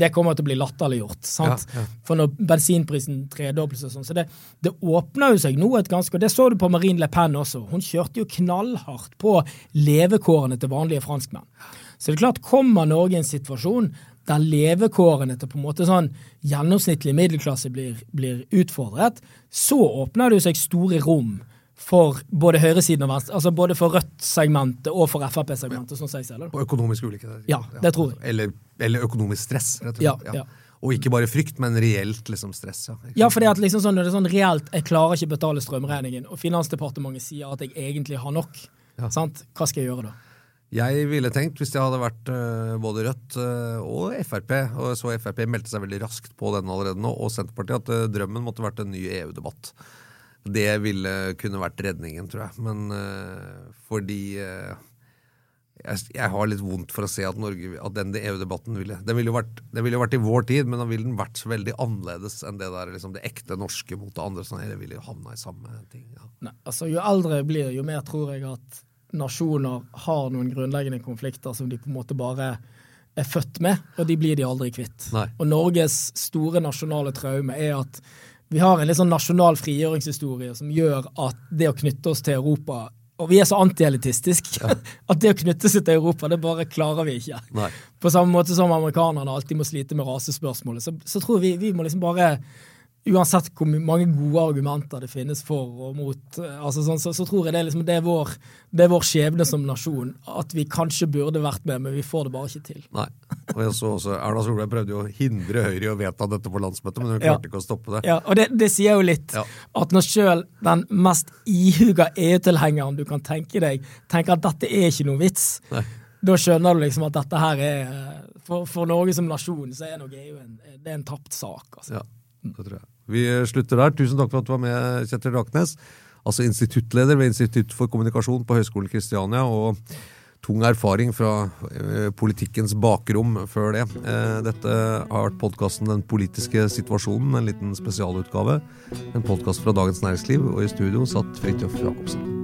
det kommer til å bli latterliggjort. Ja, ja. For når bensinprisen tredobles og sånn. Så det, det åpner jo seg nå et ganske Og det så du på Marine Le Pen også. Hun kjørte jo knallhardt på levekårene til vanlige franskmenn. Så det er klart, kommer Norge i en situasjon der levekårene til på en måte sånn gjennomsnittlig middelklasse blir, blir utfordret, så åpner det jo seg store rom for både høyresiden og venstre, altså både for Rødt-segmentet og for Frp-segmentet, sånn jeg ser det. Og økonomisk ulikhet. Ja, det tror jeg. Eller, eller økonomisk stress, rett og Ja, slett. ja. Og ikke bare frykt, men reelt liksom stress. Ja, Ja, for liksom sånn, det er sånn reelt, jeg klarer ikke betale strømregningen, og Finansdepartementet sier at jeg egentlig har nok, sant? hva skal jeg gjøre da? Jeg ville tenkt, hvis jeg hadde vært uh, både Rødt uh, og Frp, og så Frp meldte seg veldig raskt på den allerede nå, og Senterpartiet, at uh, drømmen måtte vært en ny EU-debatt. Det ville kunne vært redningen, tror jeg. Men uh, fordi uh, jeg, jeg har litt vondt for å se at, Norge, at den EU-debatten ville Den ville jo vært, ville vært i vår tid, men da ville den vært så veldig annerledes enn det der liksom, det ekte norske mot det andre. Sånn, det ville jo havna i samme ting. Ja. Nei, altså Jo eldre jeg blir, jo mer tror jeg at nasjoner har noen grunnleggende konflikter som de på en måte bare er født med, og de blir de aldri kvitt. Nei. Og Norges store nasjonale traume er at vi har en litt sånn nasjonal frigjøringshistorie som gjør at det å knytte oss til Europa Og vi er så antielitistiske <laughs> at det å knytte seg til Europa, det bare klarer vi ikke. Nei. På samme måte som amerikanerne alltid må slite med rasespørsmålet, så, så tror vi vi må liksom bare Uansett hvor mange gode argumenter det finnes for og mot, eh, altså sånn, så, så tror jeg det er, liksom, det, er vår, det er vår skjebne som nasjon. At vi kanskje burde vært med, men vi får det bare ikke til. Nei. Og jeg så også, Erna Solberg prøvde jo å hindre Høyre i å vedta dette på landsmøtet, men hun Ja. klarte ikke å stoppe det. Ja, og det, det sier jo litt Ja. at når sjøl den mest ihuga EU-tilhengeren du kan tenke deg, tenker at dette er ikke noe vits, Nei. da skjønner du liksom at dette her er For, for Norge som nasjon så er nok EU en, det er en tapt sak. Altså. Ja, det tror jeg. Vi slutter der. Tusen takk for at du var med, Kjetil Raknes. Altså instituttleder ved Institutt for kommunikasjon på Høgskolen Kristiania. og tung erfaring fra eh, politikkens bakrom før det. Eh, dette har vært podkasten Den politiske situasjonen, en liten spesialutgave. En podkast fra Dagens Næringsliv, og i studio satt Fridtjof Jacobsen.